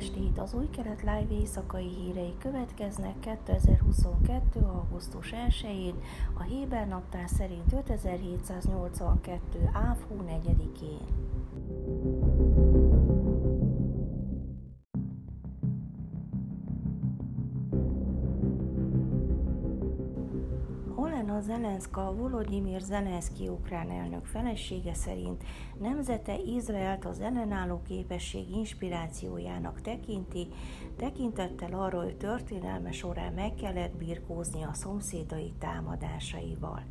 estét! Az új kelet live éjszakai hírei következnek 2022. augusztus 1-én, a Héber naptár szerint 5782. áv 4-én. Olena Zelenszka, Volodymyr Zelenszky ukrán elnök felesége szerint nemzete Izraelt az ellenálló képesség inspirációjának tekinti, tekintettel arra, hogy történelme során meg kellett birkózni a szomszédai támadásaival.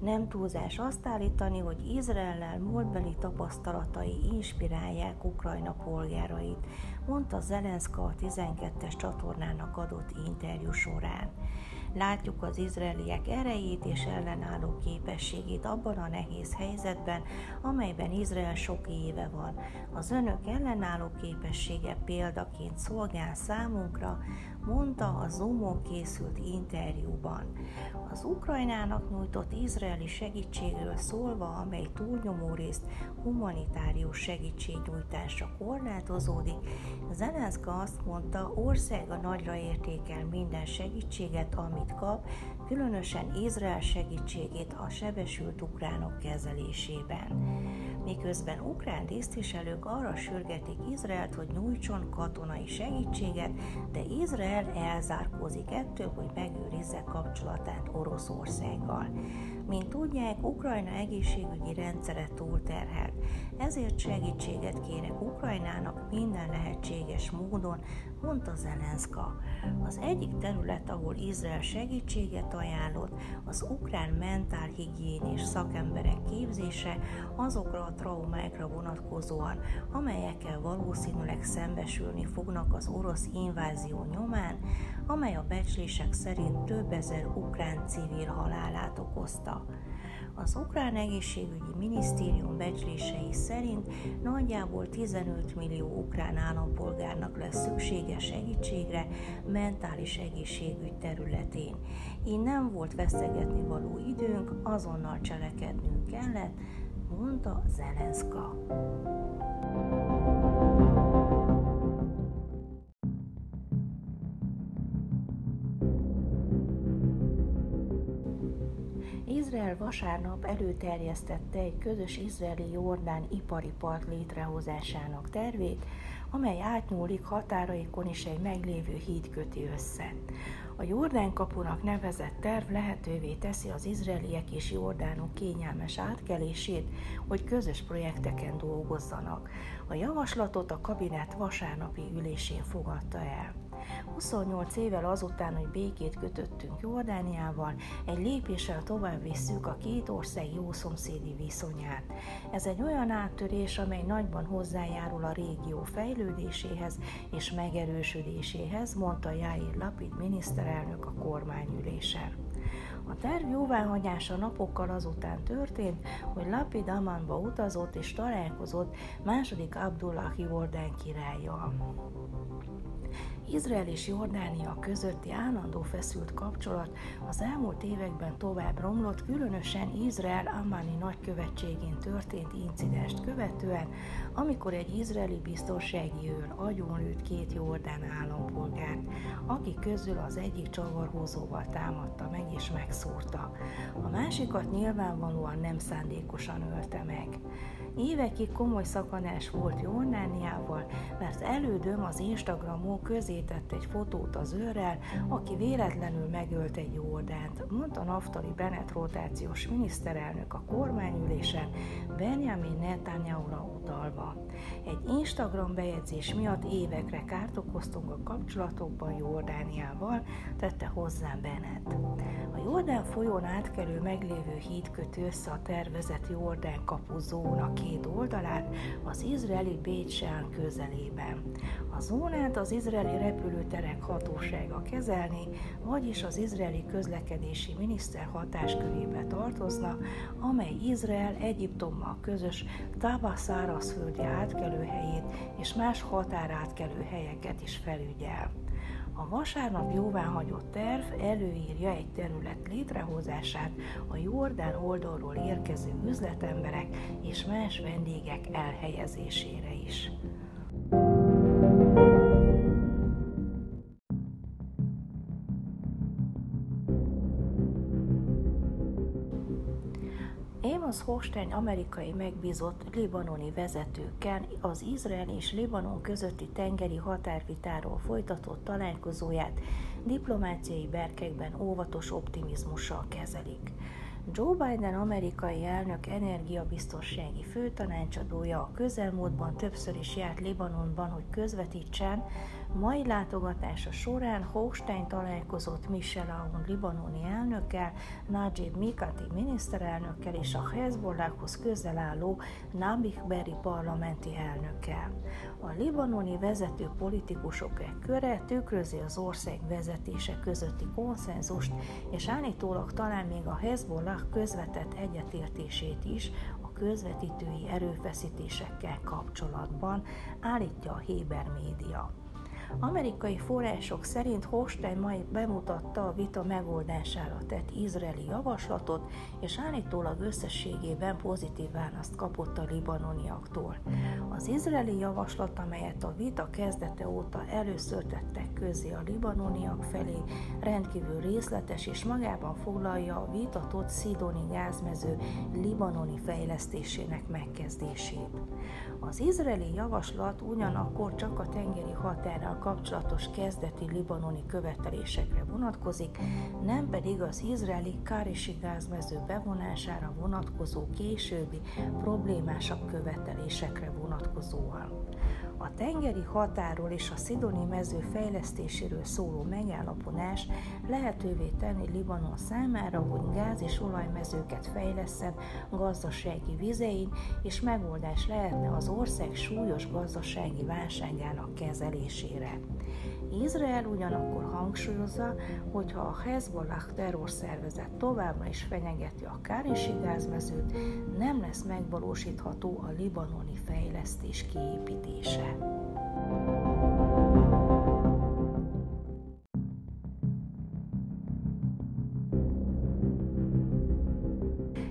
Nem túlzás azt állítani, hogy Izraellel múltbeli tapasztalatai inspirálják Ukrajna polgárait, mondta Zelenszka a 12-es csatornának adott interjú során. Látjuk az izraeliek erejét és ellenálló képességét abban a nehéz helyzetben, amelyben Izrael sok éve van. Az önök ellenálló képessége példaként szolgál számunkra, mondta a Zoomon készült interjúban. Az Ukrajnának nyújtott izraeli segítségről szólva, amely túlnyomó részt humanitárius segítségnyújtásra korlátozódik, Zelenszka azt mondta, országa nagyra értékel minden segítséget, amit kap, különösen Izrael segítségét a sebesült ukránok kezelésében. Miközben ukrán tisztviselők arra sürgetik Izraelt, hogy nyújtson katonai segítséget, de Izrael elzárkózik ettől, hogy megőrizze kapcsolatát Oroszországgal. Mint tudják, Ukrajna egészségügyi rendszere túlterhelt, ezért segítséget kérek Ukrajnának minden lehetséges módon, mondta Zelenszka. Az egyik terület, ahol Izrael segítséget ajánlott, az ukrán mentálhigiénés szakemberek képzése azokra a traumákra vonatkozóan, amelyekkel valószínűleg szembesülni fognak az orosz invázió nyomán, amely a becslések szerint több ezer ukrán civil halálát okozta. Az ukrán egészségügyi minisztérium becslései szerint nagyjából 15 millió ukrán állampolgárnak lesz szüksége segítségre mentális egészségügy területén. Így nem volt veszegetni való időnk, azonnal cselekednünk kellett, mondta Zelenszka. Izrael vasárnap előterjesztette egy közös izraeli-jordán ipari park létrehozásának tervét, amely átnyúlik határaikon is egy meglévő híd köti össze. A Jordán kapunak nevezett terv lehetővé teszi az izraeliek és jordánok kényelmes átkelését, hogy közös projekteken dolgozzanak. A javaslatot a kabinet vasárnapi ülésén fogadta el. 28 évvel azután, hogy békét kötöttünk Jordániával, egy lépéssel tovább visszük a két ország jó szomszédi viszonyát. Ez egy olyan áttörés, amely nagyban hozzájárul a régió fejlődéséhez és megerősödéséhez, mondta Jair Lapid miniszterelnök a kormányülésen. A terv jóváhagyása napokkal azután történt, hogy Lapid Amanba utazott és találkozott második Abdullah Jordán királlyal. Izrael és Jordánia közötti állandó feszült kapcsolat az elmúlt években tovább romlott, különösen Izrael Ammani nagykövetségén történt incidenst követően, amikor egy izraeli biztonsági őr agyonlőtt két jordán állampolgárt, akik közül az egyik csavarhúzóval támadta meg és megszúrta. A másikat nyilvánvalóan nem szándékosan ölte meg. Évekig komoly szakadás volt Jordániával, mert elődöm az Instagramon közé tett egy fotót az őrrel, aki véletlenül megölt egy Jordánt, mondta Naftali Bennett rotációs miniszterelnök a kormányülésen, Benjamin Netanyahu-ra utalva. Egy Instagram bejegyzés miatt évekre kárt okoztunk a kapcsolatokban Jordániával, tette hozzám Bennett. A Jordán folyón átkelő meglévő híd kötő össze a tervezett Jordán kapu zóna két oldalát az izraeli Bécsán közelében. A zónát az izraeli repülőterek hatósága kezelni, vagyis az izraeli közlekedési miniszter hatáskörébe tartozna, amely Izrael Egyiptommal közös Taba szárazföldi átkelőhelyét és más határátkelő helyeket is felügyel. A vasárnap jóváhagyott terv előírja egy terület létrehozását a Jordán oldalról érkező üzletemberek és más vendégek elhelyezésére is. Hans Hochstein amerikai megbízott libanoni vezetőkkel az Izrael és Libanon közötti tengeri határvitáról folytatott találkozóját diplomáciai berkekben óvatos optimizmussal kezelik. Joe Biden amerikai elnök energiabiztonsági főtanácsadója a közelmúltban többször is járt Libanonban, hogy közvetítsen, mai látogatása során Hochstein találkozott Michel Aoun libanoni elnökkel, Najib Mikati miniszterelnökkel és a Hezbollahhoz közel álló Nabih Berri parlamenti elnökkel. A libanoni vezető politikusok egy köre tükrözi az ország vezetése közötti konszenzust, és állítólag talán még a Hezbollah közvetett egyetértését is a közvetítői erőfeszítésekkel kapcsolatban, állítja a Héber média. Amerikai források szerint Holstein mai bemutatta a vita megoldására tett izraeli javaslatot, és állítólag összességében pozitív választ kapott a libanoniaktól. Az izraeli javaslat, amelyet a vita kezdete óta először tettek közé a libanoniak felé, rendkívül részletes és magában foglalja a vitatott szidoni gázmező libanoni fejlesztésének megkezdését. Az izraeli javaslat ugyanakkor csak a tengeri határral kapcsolatos kezdeti libanoni követelésekre vonatkozik, nem pedig az izraeli Kárisi gázmező bevonására vonatkozó későbbi problémásabb követelésekre vonatkozóan. A tengeri határól és a Szidoni mező fejlesztéséről szóló megállapodás lehetővé tenni Libanon számára, hogy gáz- és olajmezőket fejleszen gazdasági vizein, és megoldás lehetne az ország súlyos gazdasági válságának kezelésére. Izrael ugyanakkor hangsúlyozza, hogy ha a Hezbollah terrorszervezet továbbra is fenyegeti a Kárisi gázmezőt, nem lesz megvalósítható a libanoni fejlesztés kiépítése.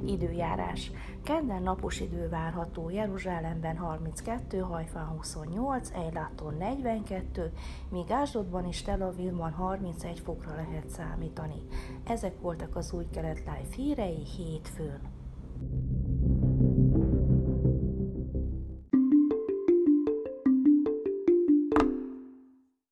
Időjárás. Kedden napos idő várható, Jeruzsálemben 32, Hajfán 28, Ejláton 42, míg Ásdodban és Tel Avivban 31 fokra lehet számítani. Ezek voltak az új kelet live hírei hétfőn.